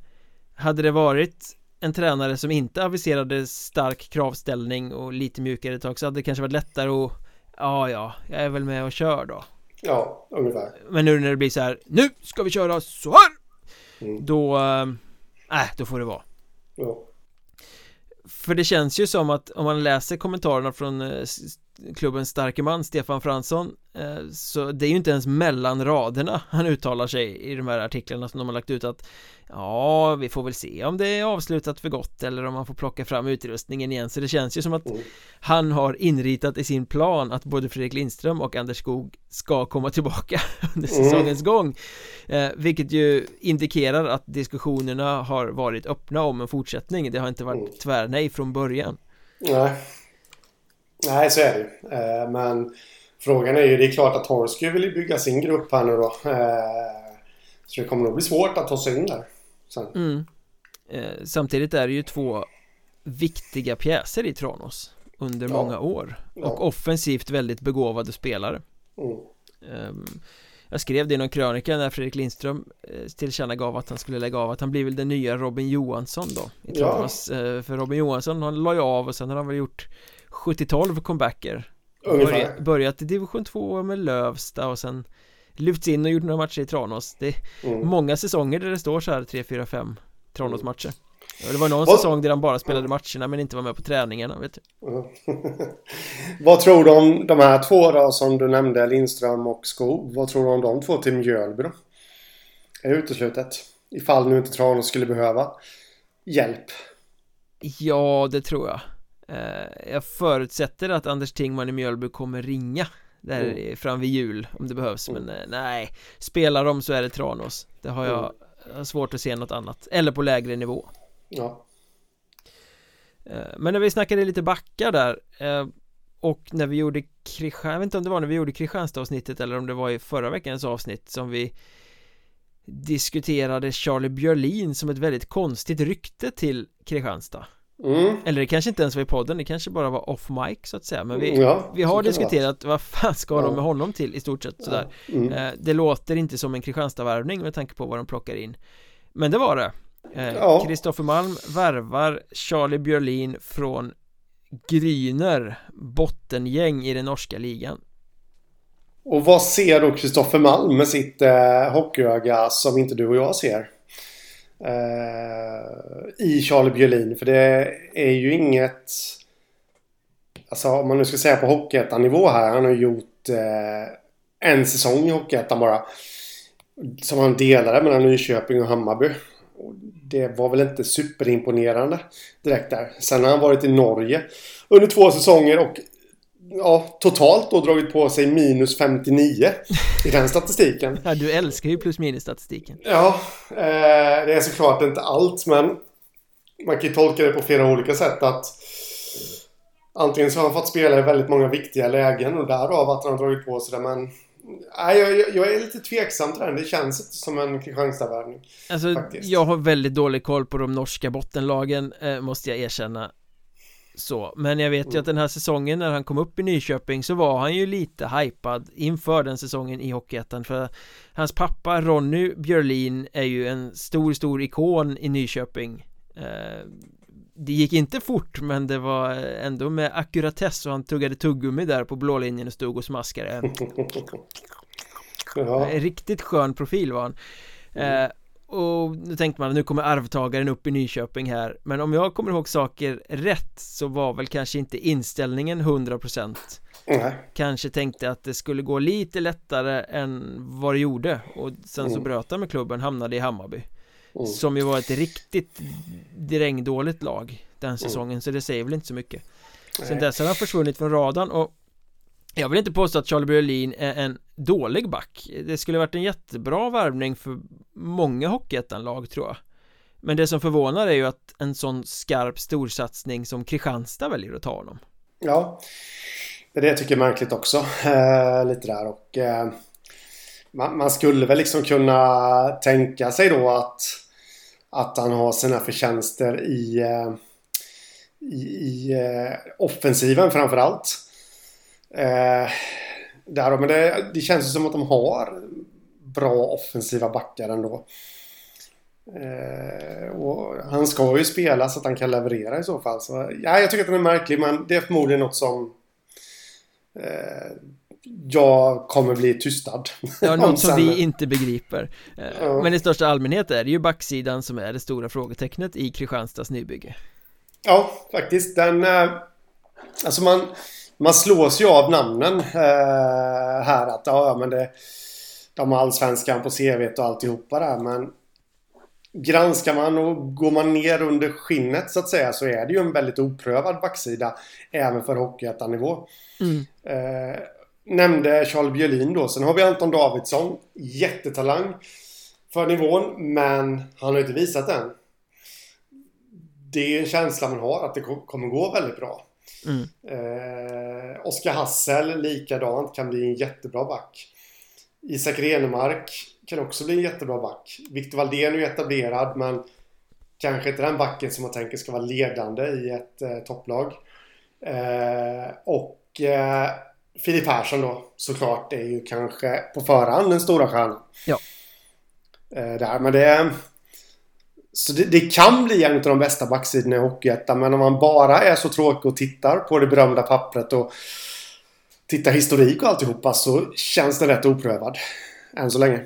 Hade det varit en tränare som inte aviserade stark kravställning och lite mjukare tag så hade det kanske varit lättare att Ja, ja, jag är väl med och kör då Ja, ungefär. men nu när det blir så här Nu ska vi köra så här Mm. Då äh, äh, då får det vara Ja. För det känns ju som att om man läser kommentarerna från eh, klubbens starke man Stefan Fransson eh, Så det är ju inte ens mellan raderna han uttalar sig i de här artiklarna som de har lagt ut att Ja, vi får väl se om det är avslutat för gott eller om man får plocka fram utrustningen igen Så det känns ju som att Mm. han har inritat i sin plan att både Fredrik Lindström och Anders Skog ska komma tillbaka under Mm. säsongens gång eh, Vilket ju indikerar att diskussionerna har varit öppna om en fortsättning Det har inte varit Mm. tvärnej från början Nej. Nej, så är det ju. Eh, Men frågan är ju, det är klart att Horsky vill ju bygga sin grupp här nu då. Eh, Så det kommer nog bli svårt att ta sig in där. Sen. mm. eh, Samtidigt är det ju två viktiga pjäser i Tranås under Ja. många år Ja. och offensivt väldigt begåvade spelare Mm. Ehm, Jag skrev det i någon krönika när Fredrik Lindström tillkännagav att han skulle lägga av att han blir väl den nya Robin Johansson då i Ja. Tranås Eh, För Robin Johansson han la ju av och sen har han väl gjort 70-12 comebacker Ungefär. Börjat, i division 2 med Lövsta och sen lyfts in och gjort några matcher i Tranås Det är Mm. många säsonger där det står så här 3, 4, 5 Tranås-matcher Det var någon Vad- säsong där han bara spelade matcherna men inte var med på träningarna vet du Mm. Vad tror du om de här två då som du nämnde, Lindström och Skog? Vad tror du om de två till Mjölby då? Är det uteslutet? Ifall nu inte Tranås skulle behöva hjälp. Ja, det tror jag Jag förutsätter att Anders Tingman i Mjölby kommer ringa Där Mm. fram vid jul om det behövs Mm. Men eh, nej Spelar de så är det Tranås Det har jag, har svårt att se något annat Eller på lägre nivå Ja. Eh, Men när vi snackade lite backar där eh, Och när vi gjorde Kristianstad, jag vet inte om det var när vi gjorde Kristianstad avsnittet eller om det var i förra veckans avsnitt som vi Diskuterade Charlie Björlin som ett väldigt konstigt rykte till Kristianstad Mm. Eller det kanske inte ens var i podden, det kanske bara var off mic så att säga Men vi, Ja, vi har diskuterat vad fan ska Ja. de med honom till i stort sett vara. sådär Ja. Mm. Eh, Det låter inte som en Kristianstadvärvning med tanke på vad de plockar in Men det var det Kristoffer ja. Malm värvar Charlie Björlin från Gryner bottengäng i den norska ligan Och vad ser då Kristoffer Malm med sitt eh, hockeyöga som inte du och jag ser? Eh, I Charlie Björlin för det är ju inget Alltså om man nu ska säga på Hockeyettan-nivå här. Han har gjort eh, en säsong i Hockeyettan bara. Som han delade mellan Nyköping och Hammarby. Det var väl inte superimponerande direkt där. Sen har han varit i Norge under två säsonger och ja, totalt då dragit på sig minus 59 i den statistiken. Ja, du älskar ju plus minus statistiken. Ja, eh, det är såklart inte allt men man kan ju tolka det på flera olika sätt att Antingen så har han fått spela i väldigt många viktiga lägen och därav att han har dragit på sig det men Nej, jag, jag, är lite tveksam till den. Det känns inte som en Kristianstadvärvning. Alltså, faktiskt. jag har väldigt dålig koll på de norska bottenlagen, eh, måste jag erkänna. Så, men jag vet ju mm. att den här säsongen när han kom upp i Nyköping så var han ju lite hypad inför den säsongen i Hockeyettan för hans pappa Ronny Björlin är ju en stor, stor ikon i Nyköping. Eh, det gick inte fort men det var ändå med akkuratess och han tuggade tuggummi där på blå linjen och stod och smaskade ja. Riktigt skön profil var han mm. Och nu tänkte man nu kommer arvtagaren upp i Nyköping här Men om jag kommer ihåg saker rätt så var väl kanske inte inställningen 100% mm. Kanske tänkte att det skulle gå lite lättare än vad det gjorde Och sen så mm. bröt han med klubben, hamnade i Hammarby Mm. Som ju var ett riktigt drängdåligt lag den mm. säsongen så det säger väl inte så mycket Nej. Sen dess har han försvunnit från radarn och jag vill inte påstå att Charlie Berlin är en dålig back. Det skulle varit en jättebra värvning för många Hockeyettan-lag tror jag. Men det som förvånar är ju att en sån skarp storsatsning som Kristianstad väljer att ta honom. Ja. Det är det jag tycker är märkligt också. Eh, Lite där och eh, man, man, skulle väl liksom kunna tänka sig då att att han har sina förtjänster i, eh, i, i eh, offensiven framförallt. Eh, där, men det, det känns som att de har bra offensiva backar ändå. Eh, och han ska ju spela så att han kan leverera i så fall. Så, ja, jag tycker att den är märklig men det är förmodligen något som eh, jag kommer bli tystad. Ja, något som vi inte begriper. Eh, ja. Men i största allmänhet är det ju backsidan som är det stora frågetecknet i Kristianstads nybygge. Ja, faktiskt. Den... Eh, alltså man, man slås ju av namnen eh, här att ja, men det... De har allsvenskan på CVt och alltihopa där men Granskar man och går man ner under skinnet så att säga så är det ju en väldigt oprövad backsida även för Hockeyettan-nivå. Mm. Eh, nämnde Charles Björlin då. Sen har vi Anton Davidsson. Jättetalang för nivån, men han har inte visat än. Det är en känsla man har att det kommer gå väldigt bra. Mm. Eh, Oskar Hassel likadant kan bli en jättebra back. Isak Renemark kan också bli en jättebra back. Viktor Valdén är ju etablerad men kanske inte den backen som man tänker ska vara ledande i ett eh, topplag. Eh, och eh, Filip Persson då såklart är ju kanske på förhand den stora stjärnan. Ja. Eh, där, men det... Så det, det, kan bli en av de bästa backsidorna i Hockeyettan men om man bara är så tråkig och tittar på det berömda pappret och tittar historik och alltihopa så känns den rätt oprövad. Än så länge.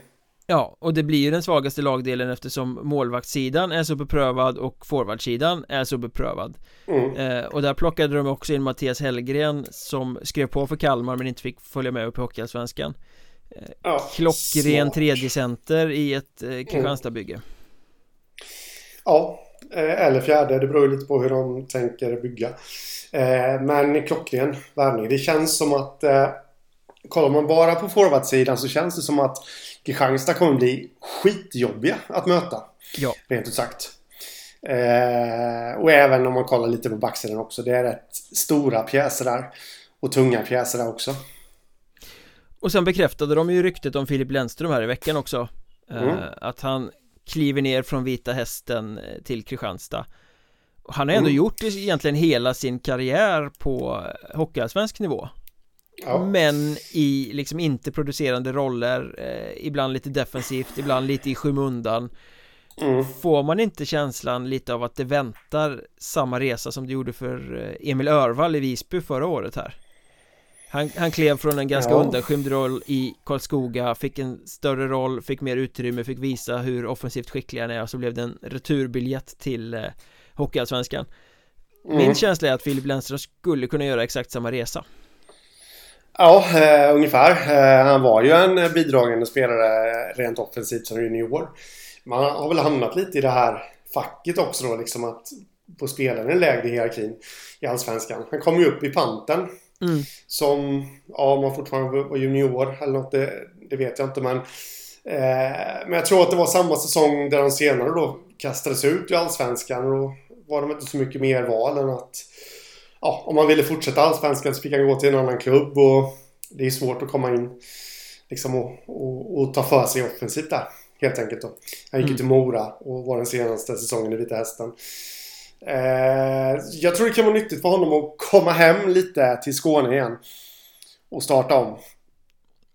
Ja, och det blir ju den svagaste lagdelen eftersom målvaktssidan är så beprövad och forwardsidan är så beprövad mm. eh, Och där plockade de också in Mattias Hellgren som skrev på för Kalmar men inte fick följa med upp i Hockeyallsvenskan eh, ja, Klockren tredje center i ett eh, Kristianstadsbygge mm. Ja, eh, eller fjärde, det beror lite på hur de tänker bygga eh, Men klockren värvning, det känns som att eh, Kollar man bara på forwardsidan så känns det som att Kristianstad kommer bli skitjobbiga att möta. Ja. Rent ut sagt. Eh, och även om man kollar lite på backsidan också. Det är rätt stora pjäser där. Och tunga pjäser där också. Och sen bekräftade de ju ryktet om Filip Lennström här i veckan också. Eh, mm. Att han kliver ner från Vita Hästen eh, till Kristianstad. Han har ändå mm. gjort egentligen hela sin karriär på hockeyallsvensk nivå Ja. Men i liksom inte producerande roller eh, Ibland lite defensivt, ibland lite i skymundan mm. Får man inte känslan lite av att det väntar samma resa som det gjorde för eh, Emil Örvall i Visby förra året här? Han, han klev från en ganska ja. undanskymd roll i Karlskoga, fick en större roll, fick mer utrymme, fick visa hur offensivt skicklig han är och så blev det en returbiljett till eh, Hockeyallsvenskan mm. Min känsla är att Filip Lennström skulle kunna göra exakt samma resa Ja, eh, ungefär. Eh, han var ju en bidragande spelare rent offensivt som junior. Man har väl hamnat lite i det här facket också då, liksom att på spelaren i lägre hierarkin i Allsvenskan. Han kom ju upp i panten Mm. Som, ja om han fortfarande var junior eller något, det, det vet jag inte men eh, Men jag tror att det var samma säsong där han senare då kastades ut i Allsvenskan och då var det inte så mycket mer val än att Ja, om man ville fortsätta Allsvenskan så fick han gå till en annan klubb och det är svårt att komma in liksom och, och, och ta för sig offensivt där. Helt enkelt då. Han gick mm. till Mora och var den senaste säsongen i Vita Hästen. Eh, jag tror det kan vara nyttigt för honom att komma hem lite till Skåne igen. Och starta om.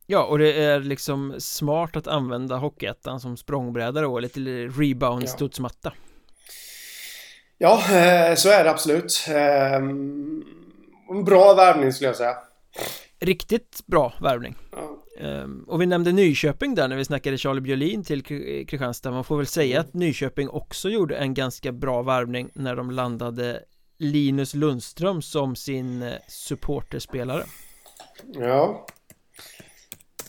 Ja, och det är liksom smart att använda Hockeyettan som språngbräda då, lite rebound studsmatta. Ja, eh, så är det absolut. Eh, en bra värvning skulle jag säga. Riktigt bra värvning. Ja. Um, och vi nämnde Nyköping där när vi snackade Charlie Björlin till Kristianstad. Man får väl säga att Nyköping också gjorde en ganska bra värvning när de landade Linus Lundström som sin eh, supporterspelare. Ja.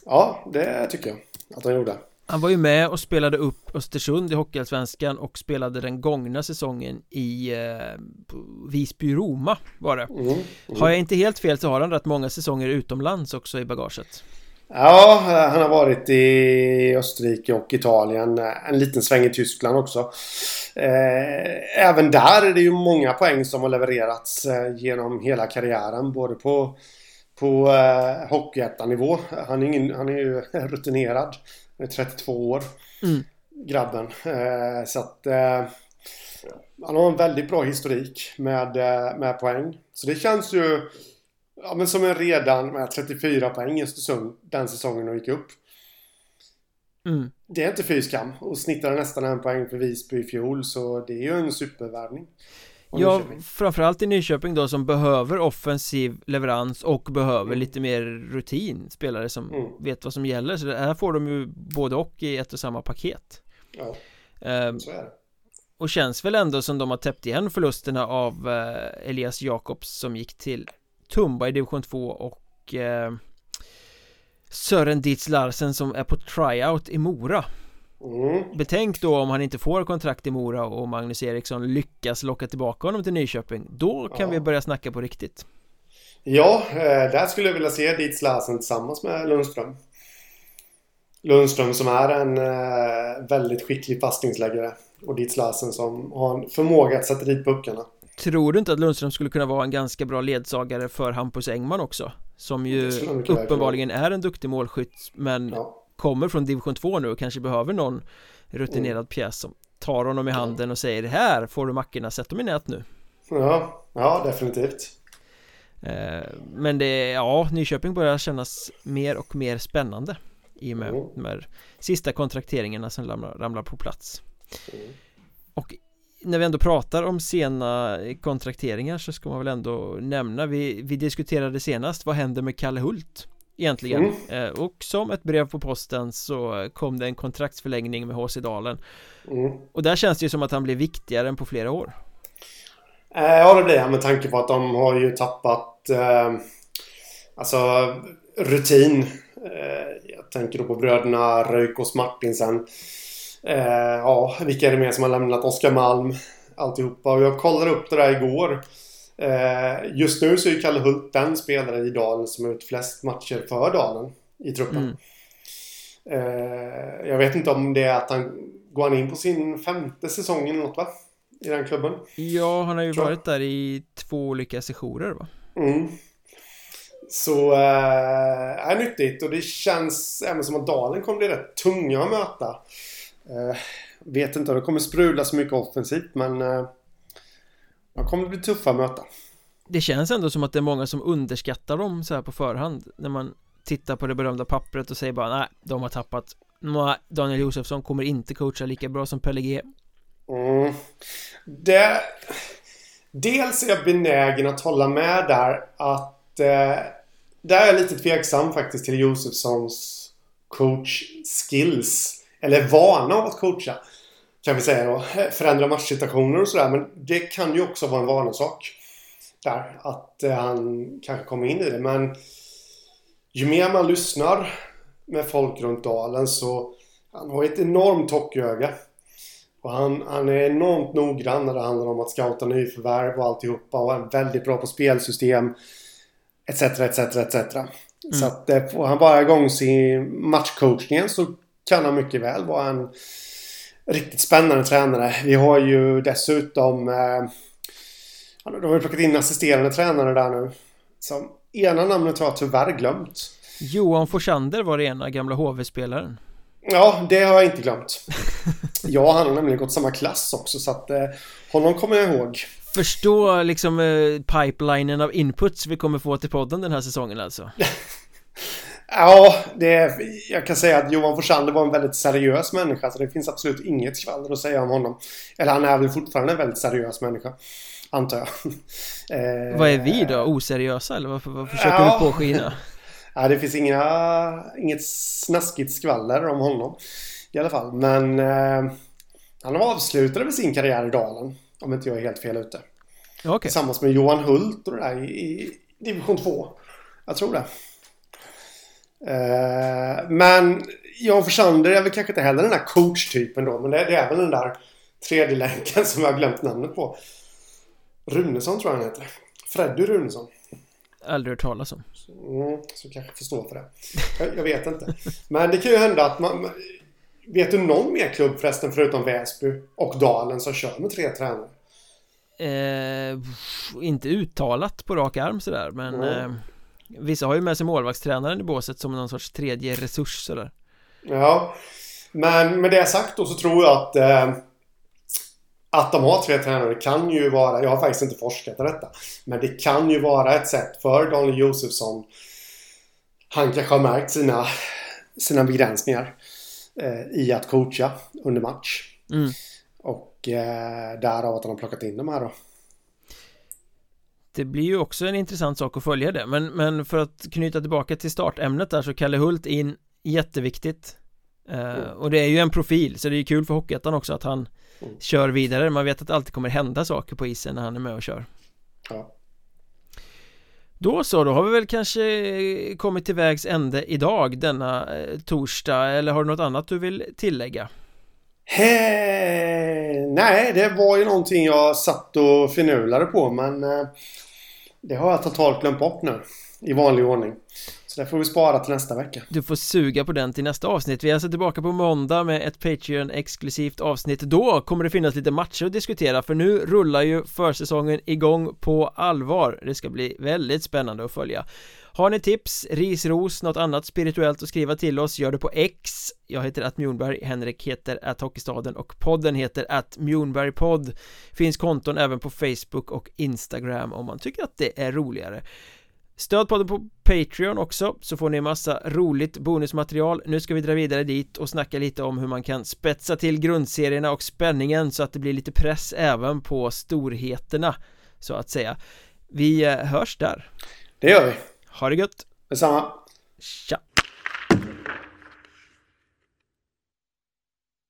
Ja, det tycker jag att han gjorde. Han var ju med och spelade upp Östersund i Hockeyallsvenskan och spelade den gångna säsongen i eh, Visby-Roma var det. Mm, mm. Har jag inte helt fel så har han rätt många säsonger utomlands också i bagaget Ja, han har varit i Österrike och Italien. En liten sväng i Tyskland också. Eh, även där är det ju många poäng som har levererats eh, genom hela karriären. Både på, på eh, Hockeyettan-nivå. Han, är ingen, han är ju rutinerad. Han är 32 år. Mm. Grabben. Så att han har en väldigt bra historik med, med poäng. Så det känns ju ja, men som en redan med 34 poäng i Östersund den säsongen och gick upp. Mm. Det är inte fy skam och snittade nästan en poäng för Visby i fjol så det är ju en supervärvning. Ja, framförallt i Nyköping då som behöver offensiv leverans och behöver mm. lite mer rutin Spelare som mm. vet vad som gäller Så det här får de ju både och i ett och samma paket Ja, um, så är det Och känns väl ändå som de har täppt igen förlusterna av uh, Elias Jakobs som gick till Tumba i division 2 och eh, Sören Dietz Larsen som är på tryout i Mora. Mm. Betänk då om han inte får kontrakt i Mora och Magnus Eriksson lyckas locka tillbaka honom till Nyköping. Då kan ja. vi börja snacka på riktigt. Ja, eh, där skulle jag vilja se Dietz Larsen tillsammans med Lundström. Lundström som är en eh, väldigt skicklig passningsläggare och Dietz Larsen som har en förmåga att sätta dit puckarna Tror du inte att Lundström skulle kunna vara en ganska bra ledsagare för Hampus Engman också? Som ju uppenbarligen är en duktig målskytt men ja. kommer från division 2 nu och kanske behöver någon rutinerad mm. pjäs som tar honom i handen och säger här får du mackorna, sätt dem i nät nu Ja, ja definitivt eh, Men det, ja, Nyköping börjar kännas mer och mer spännande i och med mm. de här sista kontrakteringarna som ramlar, ramlar på plats mm. Och när vi ändå pratar om sena kontrakteringar så ska man väl ändå nämna vi, vi diskuterade senast vad händer med Kalle Hult egentligen? Mm. eh, och som ett brev på posten så kom det en kontraktsförlängning med HC Dalen. Mm. och där känns det ju som att han blir viktigare än på flera år. Eh, Ja det blir han med tanke på att de har ju tappat eh, alltså rutin. Eh, jag tänker då på bröderna Röykås Martinsen Eh, ja, vilka är det mer som har lämnat? Oskar Malm. Alltihopa. Och jag kollade upp det där igår. Eh, just nu så är Kalle Hult den spelare i Dalen som har gjort flest matcher för Dalen i truppen. Mm. Eh, jag vet inte om det är att han går han in på sin femte säsong eller något va? I den klubben. Ja, han har ju Tror varit där i två olika sessioner va? Mm. Så äh, är nyttigt och det känns även som att Dalen kommer bli rätt tunga att möta. Uh, vet inte om det kommer sprudla så mycket offensivt men uh, de kommer bli tuffa att möta. Det känns ändå som att det är många som underskattar dem så här på förhand när man tittar på det berömda pappret och säger bara nej, de har tappat Daniel Josefsson kommer inte coacha lika bra som Pelle G mm. Det Dels är jag benägen att hålla med där att eh, Där är jag lite tveksam faktiskt till Josefssons coach skills Eller vana av att coacha Kan vi säga då. Förändra matchsituationer och sådär men det kan ju också vara en vanesak Där att eh, han kanske kommer in i det men Ju mer man lyssnar med folk runt dalen så han har ett enormt hockeyöga. Och han, han är enormt noggrann när det handlar om att scouta nyförvärv och alltihopa och är väldigt bra på spelsystem. Etc, etc, etc. Mm. Så att eh, får han bara igång sin matchcoachningen så kan han mycket väl vara en riktigt spännande tränare. Vi har ju dessutom eh, de har plockat in assisterande tränare där nu. Så ena namnet har jag tyvärr glömt. Johan Forsander var det ena gamla HV-spelaren Ja, det har jag inte glömt Ja, han har nämligen gått samma klass också så att eh, honom kommer jag ihåg Förstå liksom eh, pipelinen av inputs vi kommer få till podden den här säsongen alltså Ja, det, jag kan säga att Johan Forsander var en väldigt seriös människa så det finns absolut inget skvaller att säga om honom Eller han är väl fortfarande en väldigt seriös människa Antar jag eh, Vad är vi då? Oseriösa eller vad, vad försöker ja. du påskina? Ja, det finns inga, inget snaskigt skvaller om honom. I alla fall. Men eh, han avslutade med sin karriär i Dalen. Om inte jag är helt fel ute. Okay. Tillsammans med Johan Hult och det där i, i division 2. Jag tror det. Eh, men Jan Forsander är väl kanske inte heller den där coachtypen då. Men det, det är väl den där tredje länken som jag har glömt namnet på. Runesson tror jag han heter. Freddy Runesson. Aldrig hört talas om. Mm, så kanske förstår för det. Jag, jag, vet inte. Men det kan ju hända att man... Vet du någon mer klubb förresten förutom Väsby och Dalen som kör med tre tränare? Eh, inte uttalat på rak arm sådär men mm. eh, Vissa har ju med sig målvaktstränaren i båset som någon sorts tredje resurs sådär Ja Men med det sagt då så tror jag att eh, att de har tre tränare kan ju vara, jag har faktiskt inte forskat i detta, men det kan ju vara ett sätt för Daniel Josefsson. Han kanske har märkt sina, sina begränsningar eh, i att coacha under match. Mm. Och eh, därav att han har plockat in de här då. Det blir ju också en intressant sak att följa det men, men för att knyta tillbaka till startämnet där så Kalle Hult in jätteviktigt uh, mm. Och det är ju en profil så det är ju kul för Hockeyettan också att han mm. kör vidare Man vet att det alltid kommer hända saker på isen när han är med och kör Ja då så, då har vi väl kanske kommit till vägs ände idag denna eh, torsdag eller har du något annat du vill tillägga? He nej, det var ju någonting jag satt och finurlade på men eh, det har jag totalt glömt bort nu i vanlig ordning. Så det får vi spara till nästa vecka. Du får suga på den till nästa avsnitt. Vi är alltså tillbaka på måndag med ett Patreon-exklusivt avsnitt. Då kommer det finnas lite matcher att diskutera För nu rullar ju försäsongen igång på allvar. Det ska bli väldigt spännande att följa har ni tips, ris, ros, något annat spirituellt att skriva till oss, gör det på X. Jag heter att Mjornberg, Henrik heter att Hockeystaden och podden heter att Mjornbergpodd Finns konton även på Facebook och Instagram om man tycker att det är roligare. Stöd podden på Patreon också så får ni massa roligt bonusmaterial. Nu ska vi dra vidare dit och snacka lite om hur man kan spetsa till grundserierna och spänningen så att det blir lite press även på storheterna så att säga. Vi eh, hörs där. Det gör vi. Ha det gött. Detsamma. Tja